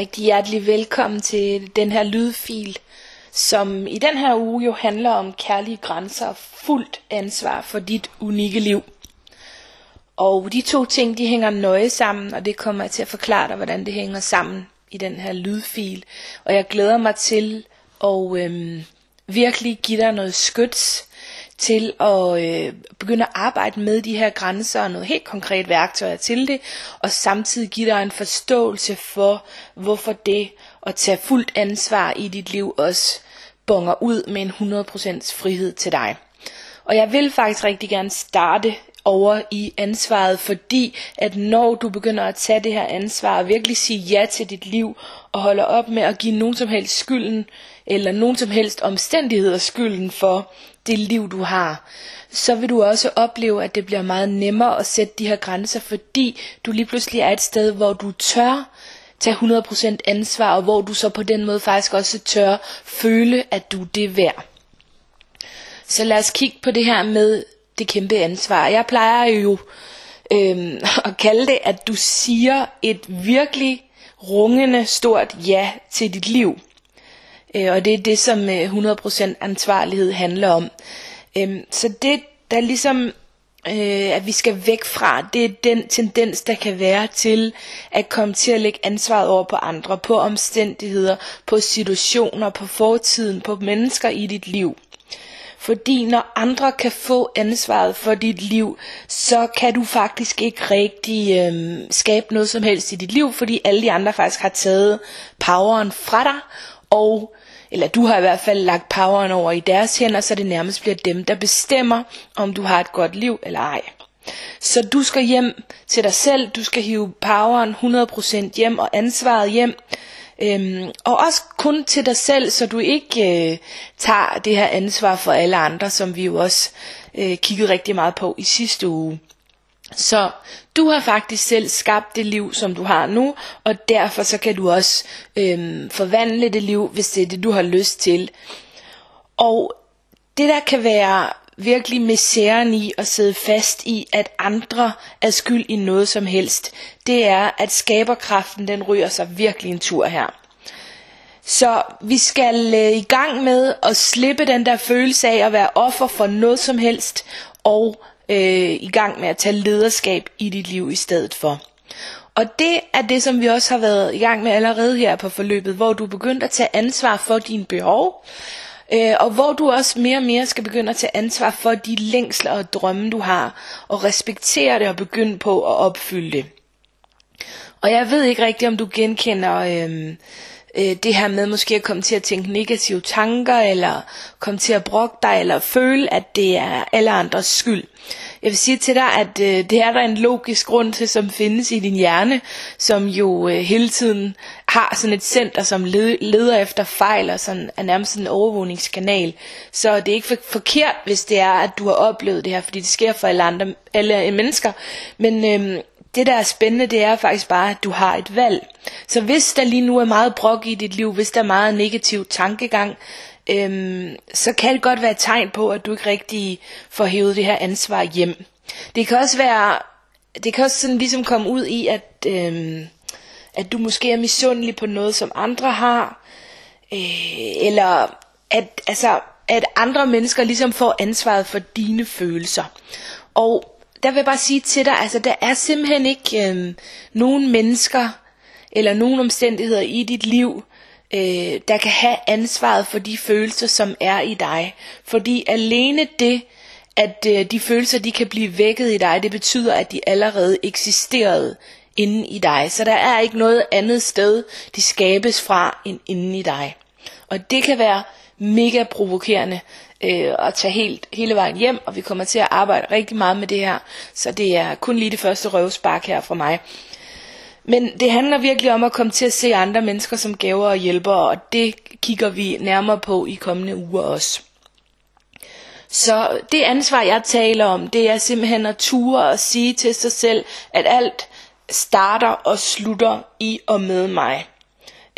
Rigtig hjertelig velkommen til den her lydfil, som i den her uge jo handler om kærlige grænser og fuldt ansvar for dit unikke liv. Og de to ting, de hænger nøje sammen, og det kommer jeg til at forklare dig, hvordan det hænger sammen i den her lydfil. Og jeg glæder mig til at øhm, virkelig give dig noget skyts til at øh, begynde at arbejde med de her grænser og noget helt konkret værktøjer til det, og samtidig give dig en forståelse for, hvorfor det at tage fuldt ansvar i dit liv også bonger ud med en 100% frihed til dig. Og jeg vil faktisk rigtig gerne starte over i ansvaret, fordi at når du begynder at tage det her ansvar og virkelig sige ja til dit liv og holder op med at give nogen som helst skylden eller nogen som helst omstændigheder skylden for det liv du har, så vil du også opleve, at det bliver meget nemmere at sætte de her grænser, fordi du lige pludselig er et sted, hvor du tør tage 100% ansvar, og hvor du så på den måde faktisk også tør føle, at du er det værd. Så lad os kigge på det her med det kæmpe ansvar. Jeg plejer jo øhm, at kalde det, at du siger et virkelig rungende stort ja til dit liv. Øh, og det er det, som øh, 100% ansvarlighed handler om. Øhm, så det, der ligesom øh, at vi skal væk fra, det er den tendens, der kan være til at komme til at lægge ansvaret over på andre, på omstændigheder, på situationer, på fortiden, på mennesker i dit liv. Fordi når andre kan få ansvaret for dit liv, så kan du faktisk ikke rigtig øh, skabe noget som helst i dit liv, fordi alle de andre faktisk har taget poweren fra dig, og eller du har i hvert fald lagt poweren over i deres hænder, så det nærmest bliver dem, der bestemmer, om du har et godt liv eller ej. Så du skal hjem til dig selv, du skal hive poweren 100% hjem og ansvaret hjem, Øhm, og også kun til dig selv, så du ikke øh, tager det her ansvar for alle andre, som vi jo også øh, kiggede rigtig meget på i sidste uge. Så du har faktisk selv skabt det liv, som du har nu, og derfor så kan du også øhm, forvandle det liv, hvis det er det, du har lyst til. Og det der kan være virkelig misæren i at sidde fast i, at andre er skyld i noget som helst, det er, at skaberkraften den ryger sig virkelig en tur her. Så vi skal øh, i gang med at slippe den der følelse af at være offer for noget som helst, og øh, i gang med at tage lederskab i dit liv i stedet for. Og det er det, som vi også har været i gang med allerede her på forløbet, hvor du begynder at tage ansvar for dine behov, øh, og hvor du også mere og mere skal begynde at tage ansvar for de længsler og drømme, du har, og respektere det og begynde på at opfylde det. Og jeg ved ikke rigtigt, om du genkender øh, øh, det her med måske at komme til at tænke negative tanker, eller komme til at brokke dig, eller føle, at det er alle andres skyld. Jeg vil sige til dig, at øh, det er der en logisk grund til, som findes i din hjerne, som jo øh, hele tiden har sådan et center, som led, leder efter fejl, og sådan, er nærmest en overvågningskanal. Så det er ikke for, forkert, hvis det er, at du har oplevet det her, fordi det sker for alle andre alle mennesker. Men øh, det der er spændende, det er faktisk bare, at du har et valg. Så hvis der lige nu er meget brok i dit liv, hvis der er meget negativ tankegang, øhm, så kan det godt være et tegn på, at du ikke rigtig får hævet det her ansvar hjem. Det kan også være, det kan også sådan ligesom komme ud i, at, øhm, at du måske er misundelig på noget, som andre har, øh, eller at, altså, at andre mennesker ligesom får ansvaret for dine følelser. Og der vil jeg bare sige til dig, altså der er simpelthen ikke øh, nogen mennesker eller nogen omstændigheder i dit liv, øh, der kan have ansvaret for de følelser, som er i dig. Fordi alene det, at øh, de følelser, de kan blive vækket i dig, det betyder, at de allerede eksisterede inde i dig. Så der er ikke noget andet sted, de skabes fra, end inde i dig. Og det kan være mega provokerende øh, at tage helt, hele vejen hjem, og vi kommer til at arbejde rigtig meget med det her, så det er kun lige det første røvspark her fra mig. Men det handler virkelig om at komme til at se andre mennesker som gaver og hjælpere, og det kigger vi nærmere på i kommende uger også. Så det ansvar, jeg taler om, det er simpelthen at ture og sige til sig selv, at alt starter og slutter i og med mig.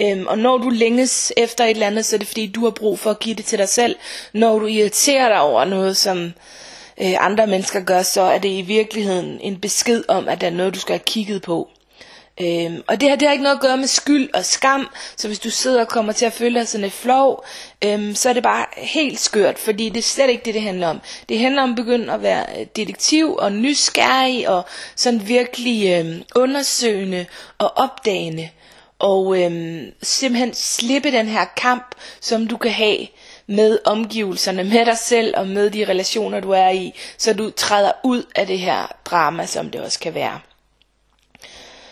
Øhm, og når du længes efter et eller andet, så er det fordi, du har brug for at give det til dig selv. Når du irriterer dig over noget, som øh, andre mennesker gør, så er det i virkeligheden en besked om, at der er noget, du skal have kigget på. Øhm, og det her det har ikke noget at gøre med skyld og skam, så hvis du sidder og kommer til at føle dig sådan et flov, øhm, så er det bare helt skørt, fordi det er slet ikke det, det handler om. Det handler om at begynde at være øh, detektiv og nysgerrig og sådan virkelig øhm, undersøgende og opdagende. Og øhm, simpelthen slippe den her kamp, som du kan have med omgivelserne, med dig selv og med de relationer, du er i, så du træder ud af det her drama, som det også kan være.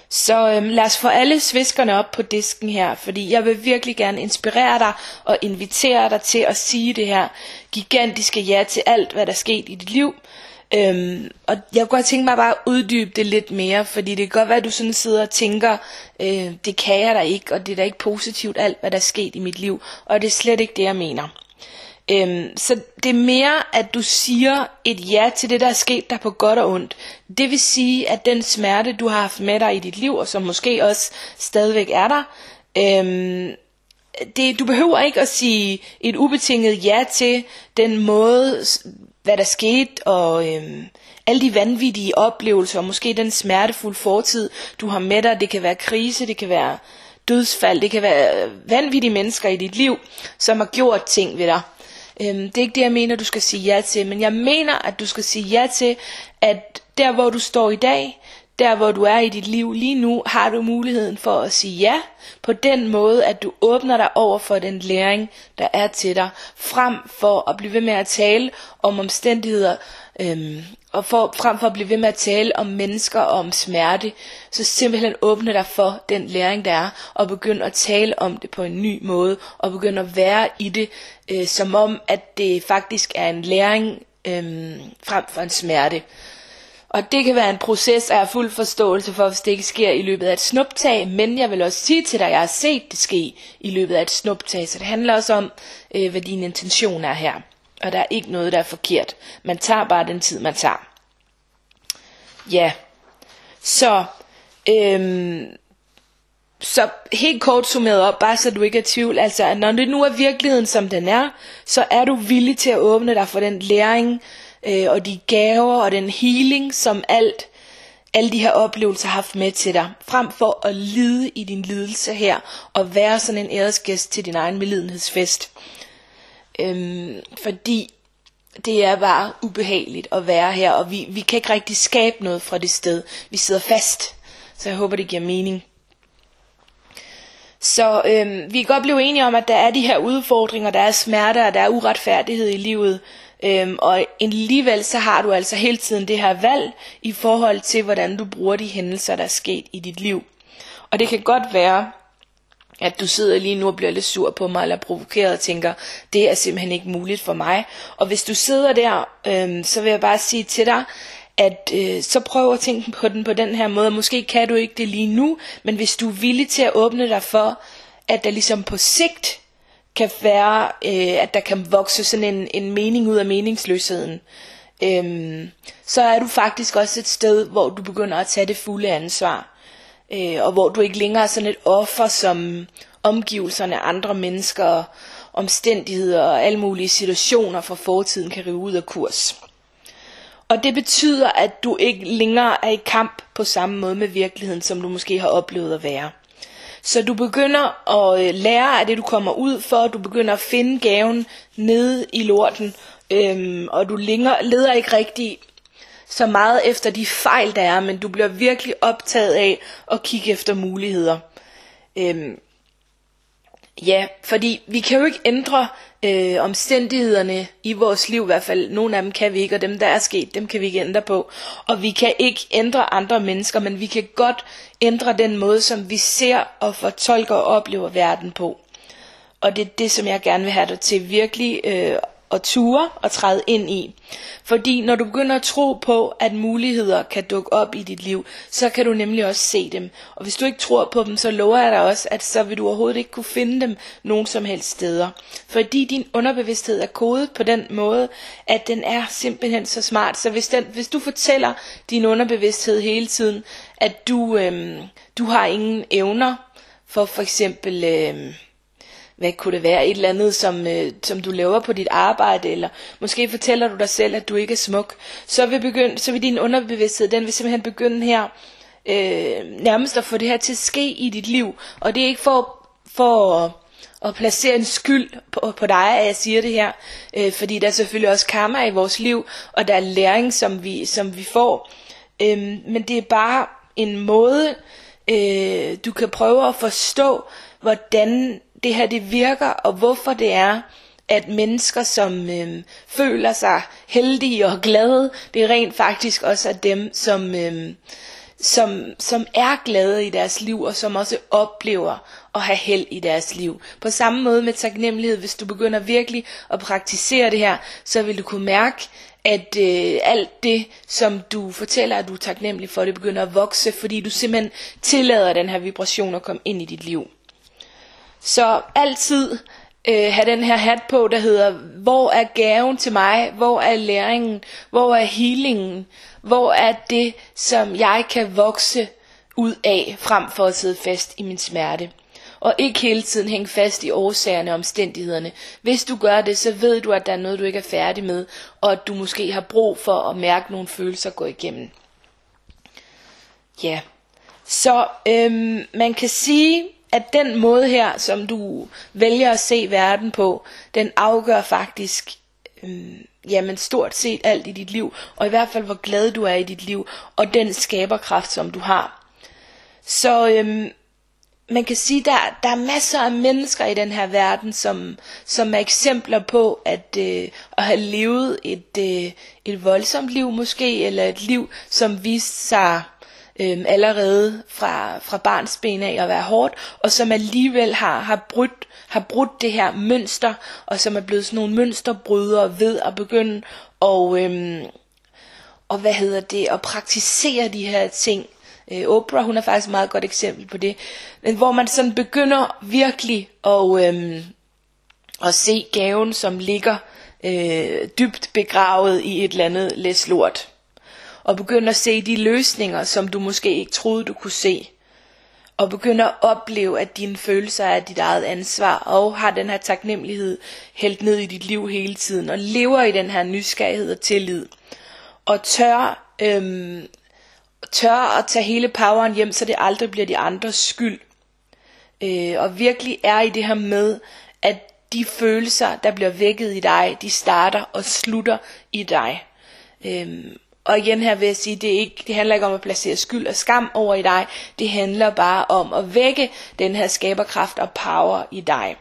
Så øhm, lad os få alle sviskerne op på disken her, fordi jeg vil virkelig gerne inspirere dig og invitere dig til at sige det her gigantiske ja til alt, hvad der er sket i dit liv. Øhm, og jeg kunne godt tænke mig bare at uddybe det lidt mere, fordi det kan godt være, at du sådan sidder og tænker, øh, det kan jeg da ikke, og det er da ikke positivt alt, hvad der er sket i mit liv, og det er slet ikke det, jeg mener. Øhm, så det er mere, at du siger et ja til det, der er sket dig på godt og ondt. Det vil sige, at den smerte, du har haft med dig i dit liv, og som måske også stadigvæk er der, øhm, det, du behøver ikke at sige et ubetinget ja til den måde, hvad der skete, og øhm, alle de vanvittige oplevelser, og måske den smertefulde fortid, du har med dig. Det kan være krise, det kan være dødsfald, det kan være øh, vanvittige mennesker i dit liv, som har gjort ting ved dig. Øhm, det er ikke det, jeg mener, du skal sige ja til, men jeg mener, at du skal sige ja til, at der, hvor du står i dag, der hvor du er i dit liv lige nu, har du muligheden for at sige ja, på den måde, at du åbner dig over for den læring, der er til dig, frem for at blive ved med at tale om omstændigheder, øhm, og for, frem for at blive ved med at tale om mennesker og om smerte, så simpelthen åbne dig for den læring, der er, og begynd at tale om det på en ny måde, og begynd at være i det, øh, som om, at det faktisk er en læring øh, frem for en smerte. Og det kan være en proces, af fuld forståelse for, hvis det ikke sker i løbet af et snuptag, men jeg vil også sige til dig, at jeg har set det ske i løbet af et snuptag, så det handler også om, øh, hvad din intention er her. Og der er ikke noget, der er forkert. Man tager bare den tid, man tager. Ja, så, øhm, så helt kort summeret op, bare så du ikke er i tvivl, altså at når det nu er virkeligheden, som den er, så er du villig til at åbne dig for den læring, øh, og de gaver, og den healing, som alt, alle de her oplevelser har haft med til dig, frem for at lide i din lidelse her, og være sådan en æresgæst til din egen medlidenhedsfest. Øhm, fordi det er bare ubehageligt at være her, og vi, vi kan ikke rigtig skabe noget fra det sted. Vi sidder fast, så jeg håber, det giver mening. Så øhm, vi kan godt blive enige om, at der er de her udfordringer, der er smerter, og der er uretfærdighed i livet. Øhm, og alligevel så har du altså hele tiden det her valg i forhold til, hvordan du bruger de hændelser, der er sket i dit liv. Og det kan godt være, at du sidder lige nu og bliver lidt sur på mig, eller provokeret og tænker, det er simpelthen ikke muligt for mig. Og hvis du sidder der, øhm, så vil jeg bare sige til dig, at øh, så prøv at tænke på den på den her måde. Måske kan du ikke det lige nu, men hvis du er villig til at åbne dig for, at der ligesom på sigt kan være, øh, at der kan vokse sådan en, en mening ud af meningsløsheden, øhm, så er du faktisk også et sted, hvor du begynder at tage det fulde ansvar øh, og hvor du ikke længere er sådan et offer, som omgivelserne, andre mennesker, omstændigheder og alle mulige situationer fra fortiden kan rive ud af kurs. Og det betyder, at du ikke længere er i kamp på samme måde med virkeligheden, som du måske har oplevet at være. Så du begynder at øh, lære af det, du kommer ud for. Du begynder at finde gaven nede i lorten. Øhm, og du linger, leder ikke rigtig så meget efter de fejl, der er, men du bliver virkelig optaget af at kigge efter muligheder. Øhm, ja, fordi vi kan jo ikke ændre øh, omstændighederne i vores liv, i hvert fald nogle af dem kan vi ikke, og dem der er sket, dem kan vi ikke ændre på. Og vi kan ikke ændre andre mennesker, men vi kan godt ændre den måde, som vi ser og fortolker og oplever verden på. Og det er det, som jeg gerne vil have dig til virkelig øh, at ture og træde ind i. Fordi når du begynder at tro på, at muligheder kan dukke op i dit liv, så kan du nemlig også se dem. Og hvis du ikke tror på dem, så lover jeg dig også, at så vil du overhovedet ikke kunne finde dem nogen som helst steder. Fordi din underbevidsthed er kodet på den måde, at den er simpelthen så smart. Så hvis, den, hvis du fortæller din underbevidsthed hele tiden, at du, øhm, du har ingen evner for for eksempel... Øhm, hvad kunne det være, et eller andet, som, øh, som du laver på dit arbejde, eller måske fortæller du dig selv, at du ikke er smuk, så vil, begynde, så vil din underbevidsthed, den vil simpelthen begynde her øh, nærmest at få det her til at ske i dit liv. Og det er ikke for, for at, at placere en skyld på, på dig, at jeg siger det her. Øh, fordi der er selvfølgelig også karma i vores liv, og der er læring, som vi, som vi får. Øh, men det er bare en måde, øh, du kan prøve at forstå, hvordan det her det virker, og hvorfor det er, at mennesker, som øh, føler sig heldige og glade, det er rent faktisk også er dem, som, øh, som, som er glade i deres liv, og som også oplever at have held i deres liv. På samme måde med taknemmelighed, hvis du begynder virkelig at praktisere det her, så vil du kunne mærke, at øh, alt det, som du fortæller, at du er taknemmelig for, det begynder at vokse, fordi du simpelthen tillader den her vibration at komme ind i dit liv. Så altid øh, have den her hat på, der hedder, hvor er gaven til mig? Hvor er læringen? Hvor er healingen? Hvor er det, som jeg kan vokse ud af, frem for at sidde fast i min smerte? Og ikke hele tiden hænge fast i årsagerne og omstændighederne. Hvis du gør det, så ved du, at der er noget, du ikke er færdig med, og at du måske har brug for at mærke nogle følelser gå igennem. Ja, så øhm, man kan sige, at den måde her, som du vælger at se verden på, den afgør faktisk øhm, jamen stort set alt i dit liv, og i hvert fald hvor glad du er i dit liv, og den skaberkraft, som du har. Så øhm, man kan sige, der, der er masser af mennesker i den her verden, som, som er eksempler på at, øh, at have levet et, øh, et voldsomt liv måske, eller et liv, som viste sig øhm, allerede fra, fra barns ben af at være hårdt, og som alligevel har, har, brudt, har brudt det her mønster, og som er blevet sådan nogle mønsterbrydere ved at begynde og, øhm, og hvad hedder det, at praktisere de her ting. Øh, Oprah, hun er faktisk et meget godt eksempel på det. Men hvor man sådan begynder virkelig at, øhm, at se gaven, som ligger øh, dybt begravet i et eller andet læslort og begynder at se de løsninger, som du måske ikke troede, du kunne se. Og begynder at opleve, at dine følelser er dit eget ansvar, og har den her taknemmelighed hældt ned i dit liv hele tiden, og lever i den her nysgerrighed og tillid. Og tør, øhm, tør at tage hele poweren hjem, så det aldrig bliver de andres skyld. Øh, og virkelig er i det her med, at de følelser, der bliver vækket i dig, de starter og slutter i dig. Øhm, og igen her vil jeg sige, det, er ikke, det handler ikke om at placere skyld og skam over i dig. Det handler bare om at vække den her skaberkraft og power i dig.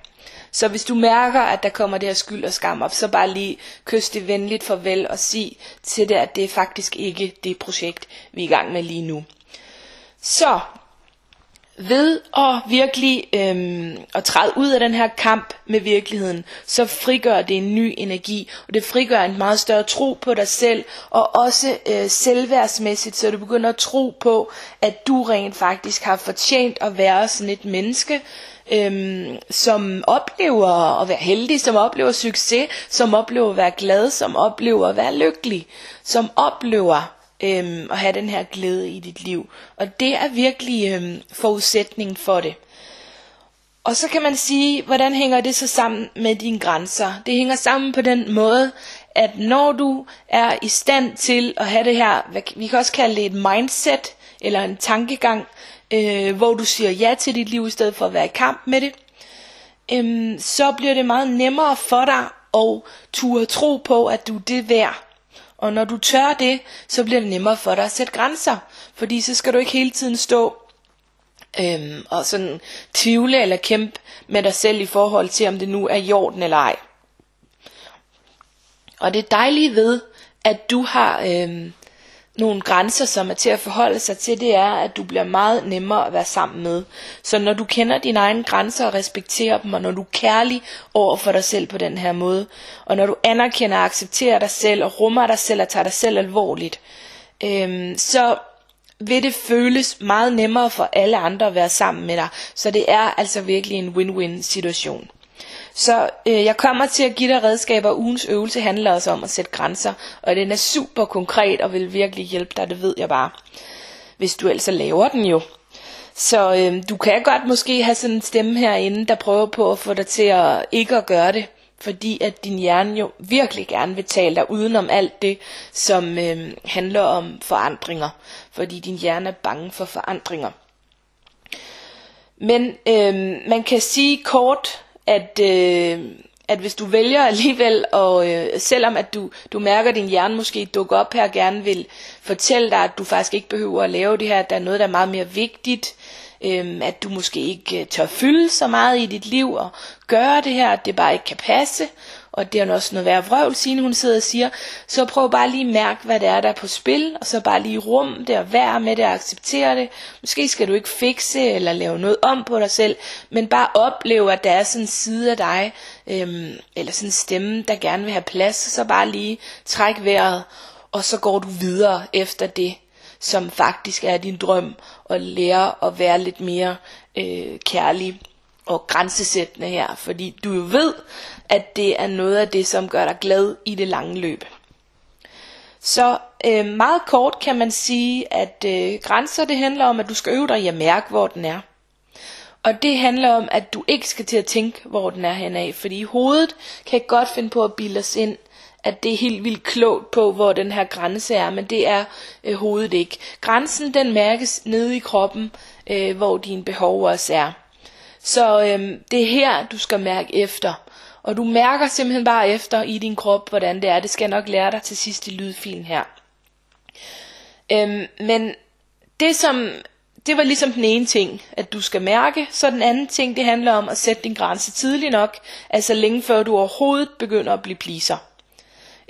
Så hvis du mærker, at der kommer det her skyld og skam op, så bare lige kys det venligt farvel og sig til det, at det er faktisk ikke det projekt, vi er i gang med lige nu. Så ved at virkelig øhm, at træde ud af den her kamp med virkeligheden, så frigør det en ny energi, og det frigør en meget større tro på dig selv, og også øh, selvværdsmæssigt, så du begynder at tro på, at du rent faktisk har fortjent at være sådan et menneske, øhm, som oplever at være heldig, som oplever succes, som oplever at være glad, som oplever at være lykkelig, som oplever øhm, og have den her glæde i dit liv. Og det er virkelig øhm, forudsætningen for det. Og så kan man sige, hvordan hænger det så sammen med dine grænser? Det hænger sammen på den måde, at når du er i stand til at have det her, vi kan også kalde det et mindset, eller en tankegang, øh, hvor du siger ja til dit liv, i stedet for at være i kamp med det, øh, så bliver det meget nemmere for dig at turde tro på, at du er det værd. Og når du tør det, så bliver det nemmere for dig at sætte grænser. Fordi så skal du ikke hele tiden stå øhm, og sådan tvivle eller kæmpe med dig selv i forhold til, om det nu er jorden eller ej. Og det dejlige ved, at du har øhm, nogle grænser, som er til at forholde sig til, det er, at du bliver meget nemmere at være sammen med. Så når du kender dine egne grænser og respekterer dem, og når du er kærlig over for dig selv på den her måde, og når du anerkender og accepterer dig selv, og rummer dig selv og tager dig selv alvorligt, øhm, så vil det føles meget nemmere for alle andre at være sammen med dig. Så det er altså virkelig en win-win situation. Så øh, jeg kommer til at give dig redskaber. Ugens øvelse handler også om at sætte grænser, og den er super konkret og vil virkelig hjælpe dig, det ved jeg bare. Hvis du altså laver den jo. Så øh, du kan godt måske have sådan en stemme herinde, der prøver på at få dig til at ikke at gøre det. fordi at din hjerne jo virkelig gerne vil tale dig udenom alt det, som øh, handler om forandringer, fordi din hjerne er bange for forandringer. Men øh, man kan sige kort, at, øh, at hvis du vælger alligevel, og øh, selvom at du, du mærker, at din hjerne måske dukker op her og gerne vil fortælle dig, at du faktisk ikke behøver at lave det her, at der er noget, der er meget mere vigtigt, øh, at du måske ikke øh, tør fylde så meget i dit liv og gøre det her, at det bare ikke kan passe, og det er også noget værd vrøvl, Signe hun sidder og siger, så prøv bare lige at mærke, hvad det er, der er på spil, og så bare lige rum det og være med det og acceptere det. Måske skal du ikke fikse eller lave noget om på dig selv, men bare opleve, at der er sådan en side af dig, øhm, eller sådan en stemme, der gerne vil have plads, så bare lige træk vejret, og så går du videre efter det, som faktisk er din drøm, og lære at være lidt mere øh, kærlig og grænsesættende her, fordi du jo ved, at det er noget af det, som gør dig glad i det lange løb. Så øh, meget kort kan man sige, at øh, grænser det handler om, at du skal øve dig i at mærke, hvor den er. Og det handler om, at du ikke skal til at tænke, hvor den er henad, fordi i hovedet kan godt finde på at bilde os ind, at det er helt vildt klogt på, hvor den her grænse er, men det er øh, hovedet ikke. Grænsen den mærkes nede i kroppen, øh, hvor dine behov også er. Så øhm, det er her, du skal mærke efter. Og du mærker simpelthen bare efter i din krop, hvordan det er. Det skal jeg nok lære dig til sidst i lydfilen her. Øhm, men det som det var ligesom den ene ting, at du skal mærke. Så den anden ting, det handler om at sætte din grænse tidligt nok, altså længe før du overhovedet begynder at blive pleaser.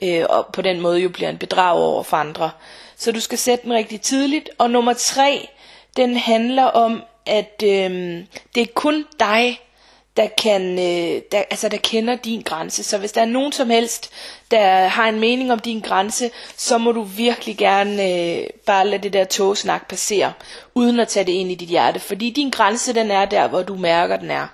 Øh, og på den måde jo bliver en bedrag over for andre. Så du skal sætte den rigtig tidligt. Og nummer tre, den handler om, at øh, det er kun dig, der kan, øh, der, altså der kender din grænse. Så hvis der er nogen som helst, der har en mening om din grænse, så må du virkelig gerne øh, bare lade det der togsnak passere, uden at tage det ind i dit hjerte. Fordi din grænse, den er der, hvor du mærker, den er.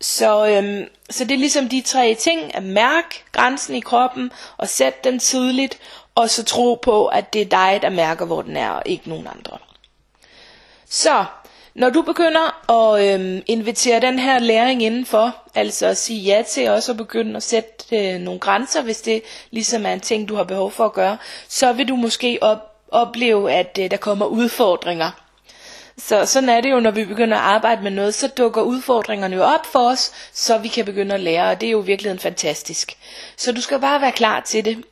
Så, øhm, så det er ligesom de tre ting, at mærke grænsen i kroppen, og sætte den tydeligt, og så tro på, at det er dig, der mærker, hvor den er, og ikke nogen andre. Så når du begynder at øhm, invitere den her læring indenfor, altså at sige ja til også at begynde at sætte øh, nogle grænser, hvis det ligesom er en ting, du har behov for at gøre, så vil du måske op, opleve, at øh, der kommer udfordringer. Så sådan er det jo, når vi begynder at arbejde med noget, så dukker udfordringerne jo op for os, så vi kan begynde at lære, og det er jo virkelig fantastisk. Så du skal bare være klar til det.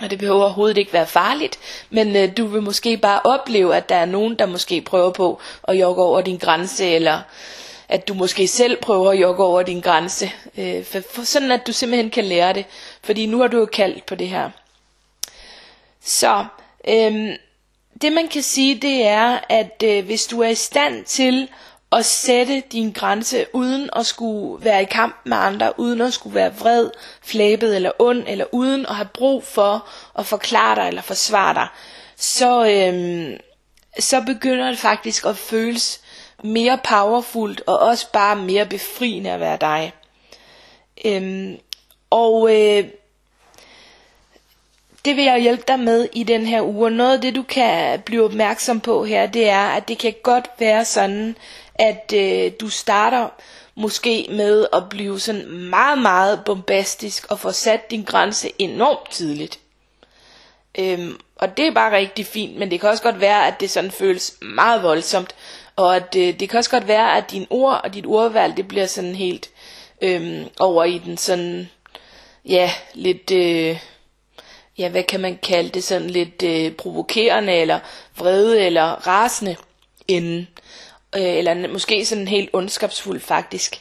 Og det behøver overhovedet ikke være farligt, men øh, du vil måske bare opleve, at der er nogen, der måske prøver på at jogge over din grænse, eller at du måske selv prøver at jogge over din grænse, øh, for, for sådan at du simpelthen kan lære det, fordi nu har du jo kaldt på det her. Så øh, det man kan sige, det er, at øh, hvis du er i stand til at sætte din grænse uden at skulle være i kamp med andre, uden at skulle være vred, flæbet eller ond, eller uden at have brug for at forklare dig eller forsvare dig, så, øhm, så begynder det faktisk at føles mere powerfult og også bare mere befriende at være dig. Øhm, og øh, det vil jeg hjælpe dig med i den her uge. Og Noget af det, du kan blive opmærksom på her, det er, at det kan godt være sådan, at øh, du starter måske med at blive sådan meget, meget bombastisk og få sat din grænse enormt tidligt. Øhm, og det er bare rigtig fint, men det kan også godt være, at det sådan føles meget voldsomt, og at øh, det kan også godt være, at din ord og dit ordvalg, det bliver sådan helt øhm, over i den sådan, ja, lidt, øh, ja, hvad kan man kalde det, sådan lidt øh, provokerende, eller vrede, eller rasende inden øh, eller måske sådan helt ondskabsfuld faktisk.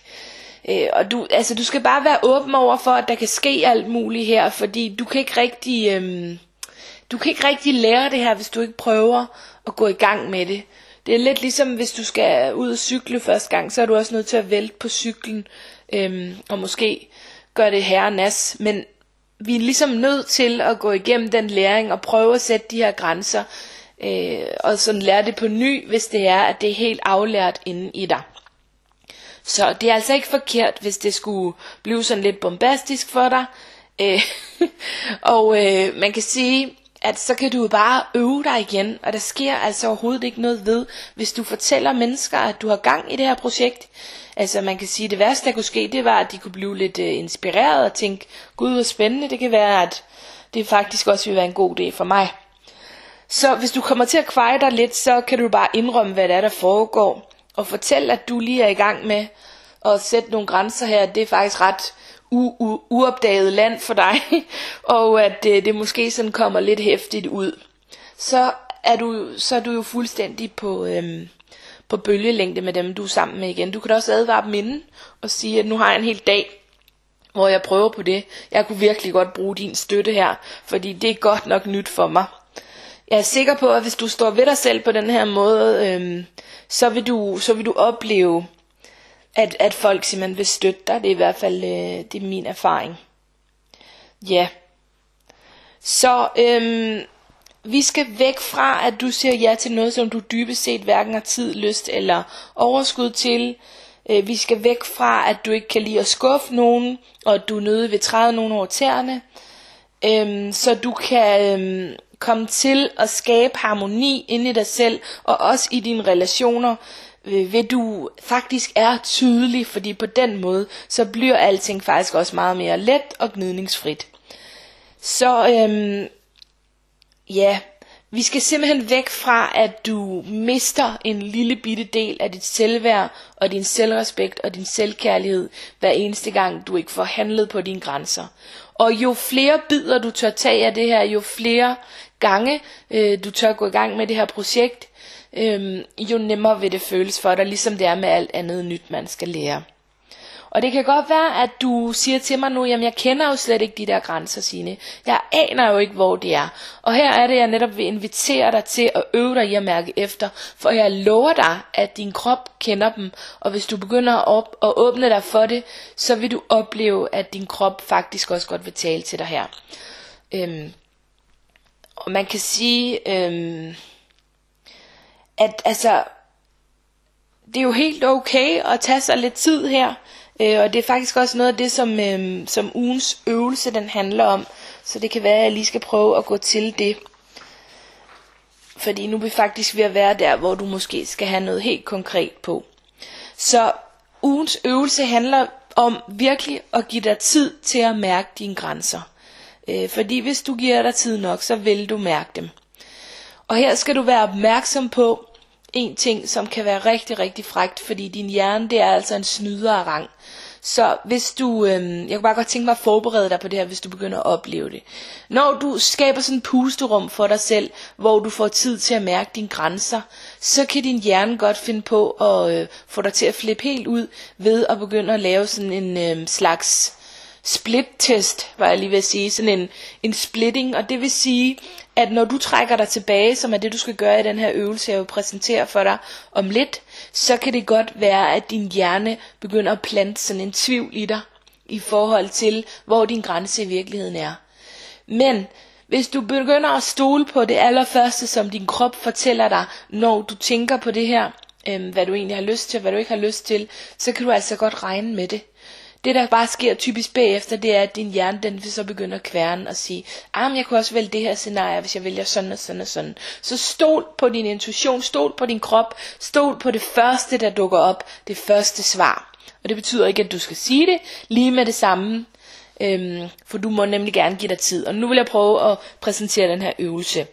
Øh, og du, altså, du skal bare være åben over for, at der kan ske alt muligt her, fordi du kan ikke rigtig, øh, du kan ikke rigtig lære det her, hvis du ikke prøver at gå i gang med det. Det er lidt ligesom, hvis du skal ud og cykle første gang, så er du også nødt til at vælte på cyklen, øh, og måske gøre det her nas, men vi er ligesom nødt til at gå igennem den læring og prøve at sætte de her grænser, øh, og sådan lære det på ny, hvis det er, at det er helt aflært inde i dig. Så det er altså ikke forkert, hvis det skulle blive sådan lidt bombastisk for dig. Øh, og øh, man kan sige, at så kan du bare øve dig igen, og der sker altså overhovedet ikke noget ved, hvis du fortæller mennesker, at du har gang i det her projekt. Altså man kan sige, at det værste der kunne ske, det var, at de kunne blive lidt øh, inspireret og tænke, gud hvor spændende, det kan være, at det faktisk også vil være en god idé for mig. Så hvis du kommer til at kveje dig lidt, så kan du bare indrømme, hvad det er, der foregår, og fortælle, at du lige er i gang med at sætte nogle grænser her. Det er faktisk ret u- u- uopdaget land for dig, og at det, det måske sådan kommer lidt hæftigt ud, så er du, så er du jo fuldstændig på, øhm, på bølgelængde med dem, du er sammen med igen. Du kan da også advare dem inden og sige, at nu har jeg en hel dag, hvor jeg prøver på det. Jeg kunne virkelig godt bruge din støtte her, fordi det er godt nok nyt for mig. Jeg er sikker på, at hvis du står ved dig selv på den her måde, øhm, så, vil du, så vil du opleve at, at folk simpelthen vil støtte dig. Det er i hvert fald øh, det er min erfaring. Ja. Så øhm, vi skal væk fra, at du siger ja til noget, som du dybest set hverken har tid, lyst eller overskud til. Øh, vi skal væk fra, at du ikke kan lide at skuffe nogen, og at du er nødt ved træde nogen over tæerne. Øhm, så du kan øhm, komme til at skabe harmoni inde i dig selv, og også i dine relationer, øh, ved du faktisk er tydelig, fordi på den måde, så bliver alting faktisk også meget mere let og gnidningsfrit. Så øhm, ja, vi skal simpelthen væk fra, at du mister en lille bitte del af dit selvværd og din selvrespekt og din selvkærlighed hver eneste gang, du ikke får handlet på dine grænser. Og jo flere bidder du tør tage af det her, jo flere gange øh, du tør gå i gang med det her projekt, øh, jo nemmere vil det føles for dig, ligesom det er med alt andet nyt, man skal lære. Og det kan godt være, at du siger til mig nu, jamen jeg kender jo slet ikke de der grænser, sine. Jeg aner jo ikke, hvor de er. Og her er det, jeg netop vil invitere dig til at øve dig i at mærke efter. For jeg lover dig, at din krop kender dem. Og hvis du begynder at, op- at åbne dig for det, så vil du opleve, at din krop faktisk også godt vil tale til dig her. Øhm, og man kan sige... Øhm, at altså, det er jo helt okay at tage sig lidt tid her, øh, og det er faktisk også noget af det, som, øh, som ugens øvelse den handler om, så det kan være, at jeg lige skal prøve at gå til det. Fordi nu er vi faktisk ved at være der, hvor du måske skal have noget helt konkret på. Så ugens øvelse handler om virkelig at give dig tid til at mærke dine grænser. Øh, fordi hvis du giver dig tid nok, så vil du mærke dem. Og her skal du være opmærksom på en ting, som kan være rigtig, rigtig frægt, fordi din hjerne, det er altså en snyder af rang. Så hvis du, øhm, jeg kunne bare godt tænke mig at forberede dig på det her, hvis du begynder at opleve det. Når du skaber sådan et pusterum for dig selv, hvor du får tid til at mærke dine grænser, så kan din hjerne godt finde på at øh, få dig til at flippe helt ud ved at begynde at lave sådan en øh, slags split-test, var jeg lige ved at sige, sådan en, en splitting, og det vil sige, at når du trækker dig tilbage, som er det du skal gøre i den her øvelse, jeg vil præsentere for dig om lidt, så kan det godt være, at din hjerne begynder at plante sådan en tvivl i dig, i forhold til, hvor din grænse i virkeligheden er. Men hvis du begynder at stole på det allerførste, som din krop fortæller dig, når du tænker på det her, øh, hvad du egentlig har lyst til, hvad du ikke har lyst til, så kan du altså godt regne med det. Det der bare sker typisk bagefter, det er, at din hjerne den vil så begynde at kværne og sige, ah, men jeg kunne også vælge det her scenarie, hvis jeg vælger sådan og sådan og sådan. Så stol på din intuition, stol på din krop, stol på det første, der dukker op, det første svar. Og det betyder ikke, at du skal sige det lige med det samme, øhm, for du må nemlig gerne give dig tid. Og nu vil jeg prøve at præsentere den her øvelse.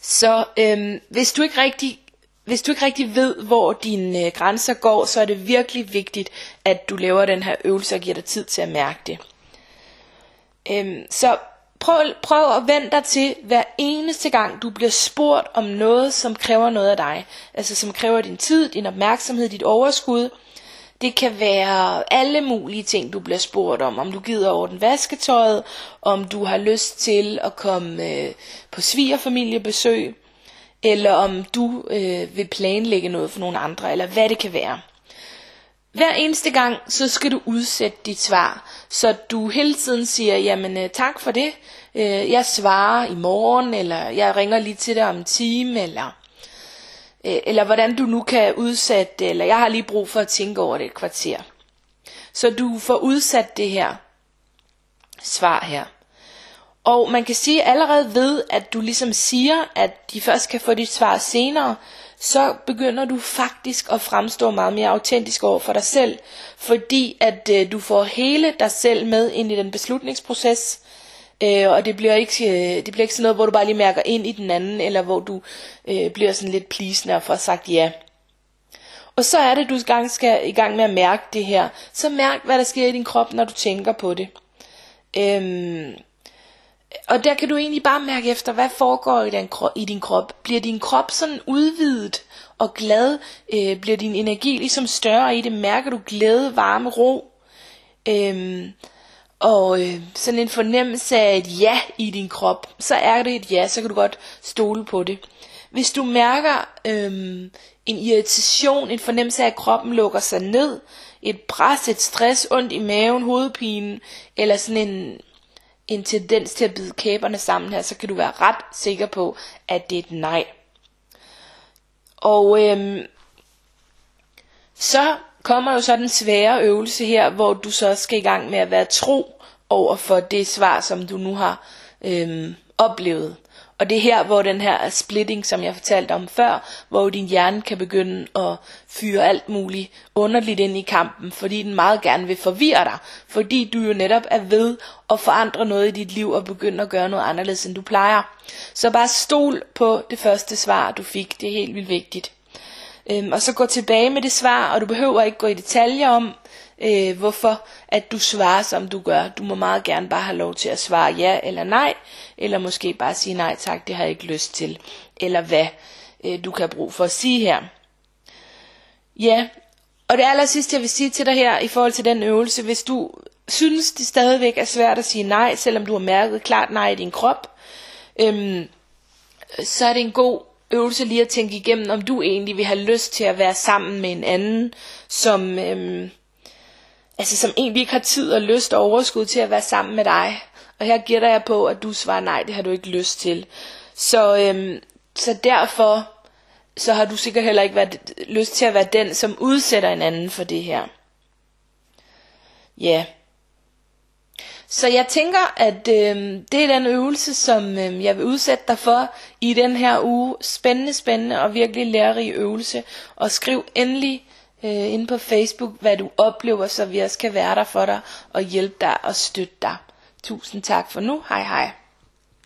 Så øhm, hvis du ikke rigtig hvis du ikke rigtig ved, hvor dine øh, grænser går, så er det virkelig vigtigt, at du laver den her øvelse og giver dig tid til at mærke det. Øhm, så prøv, prøv at vente dig til hver eneste gang, du bliver spurgt om noget, som kræver noget af dig. Altså som kræver din tid, din opmærksomhed, dit overskud. Det kan være alle mulige ting, du bliver spurgt om. Om du gider over den vasketøjet, om du har lyst til at komme øh, på svigerfamiliebesøg, eller om du øh, vil planlægge noget for nogle andre, eller hvad det kan være. Hver eneste gang, så skal du udsætte dit svar, så du hele tiden siger, jamen øh, tak for det, øh, jeg svarer i morgen, eller jeg ringer lige til dig om en time, eller, øh, eller hvordan du nu kan udsætte det, eller jeg har lige brug for at tænke over det et kvarter. Så du får udsat det her svar her. Og man kan sige allerede ved, at du ligesom siger, at de først kan få dit svar senere, så begynder du faktisk at fremstå meget mere autentisk over for dig selv, fordi at øh, du får hele dig selv med ind i den beslutningsproces, øh, og det bliver, ikke, øh, det bliver ikke sådan noget, hvor du bare lige mærker ind i den anden, eller hvor du øh, bliver sådan lidt plisende og får sagt ja. Og så er det, du gang skal i gang med at mærke det her. Så mærk, hvad der sker i din krop, når du tænker på det. Øhm, og der kan du egentlig bare mærke efter, hvad foregår i, den, i din krop. Bliver din krop sådan udvidet og glad? Øh, bliver din energi ligesom større i det? Mærker du glæde, varme, ro? Øh, og øh, sådan en fornemmelse af et ja i din krop, så er det et ja, så kan du godt stole på det. Hvis du mærker øh, en irritation, en fornemmelse af, at kroppen lukker sig ned, et pres, et stress, ondt i maven, hovedpine, eller sådan en, en tendens til at bide kæberne sammen her, så kan du være ret sikker på, at det er et nej. Og øhm, så kommer jo så den svære øvelse her, hvor du så skal i gang med at være tro over for det svar, som du nu har øhm, oplevet. Og det er her, hvor den her splitting, som jeg fortalte om før, hvor din hjerne kan begynde at fyre alt muligt underligt ind i kampen, fordi den meget gerne vil forvirre dig, fordi du jo netop er ved at forandre noget i dit liv og begynde at gøre noget anderledes, end du plejer. Så bare stol på det første svar, du fik. Det er helt vildt vigtigt. Øhm, og så gå tilbage med det svar, og du behøver ikke gå i detaljer om, øh, hvorfor at du svarer som du gør. Du må meget gerne bare have lov til at svare ja eller nej, eller måske bare sige nej tak, det har jeg ikke lyst til, eller hvad øh, du kan bruge for at sige her. Ja, og det aller sidste jeg vil sige til dig her i forhold til den øvelse, hvis du synes det stadigvæk er svært at sige nej, selvom du har mærket klart nej i din krop, øhm, så er det en god øvelse lige at tænke igennem, om du egentlig vil have lyst til at være sammen med en anden, som, øhm, altså, som egentlig ikke har tid og lyst og overskud til at være sammen med dig. Og her gætter jeg på, at du svarer nej, det har du ikke lyst til. Så, øhm, så derfor så har du sikkert heller ikke været, lyst til at være den, som udsætter en anden for det her. Ja. Yeah. Så jeg tænker, at øh, det er den øvelse, som øh, jeg vil udsætte dig for i den her uge. Spændende, spændende og virkelig lærerig øvelse. Og skriv endelig øh, inde på Facebook, hvad du oplever, så vi også kan være der for dig og hjælpe dig og støtte dig. Tusind tak for nu. Hej hej.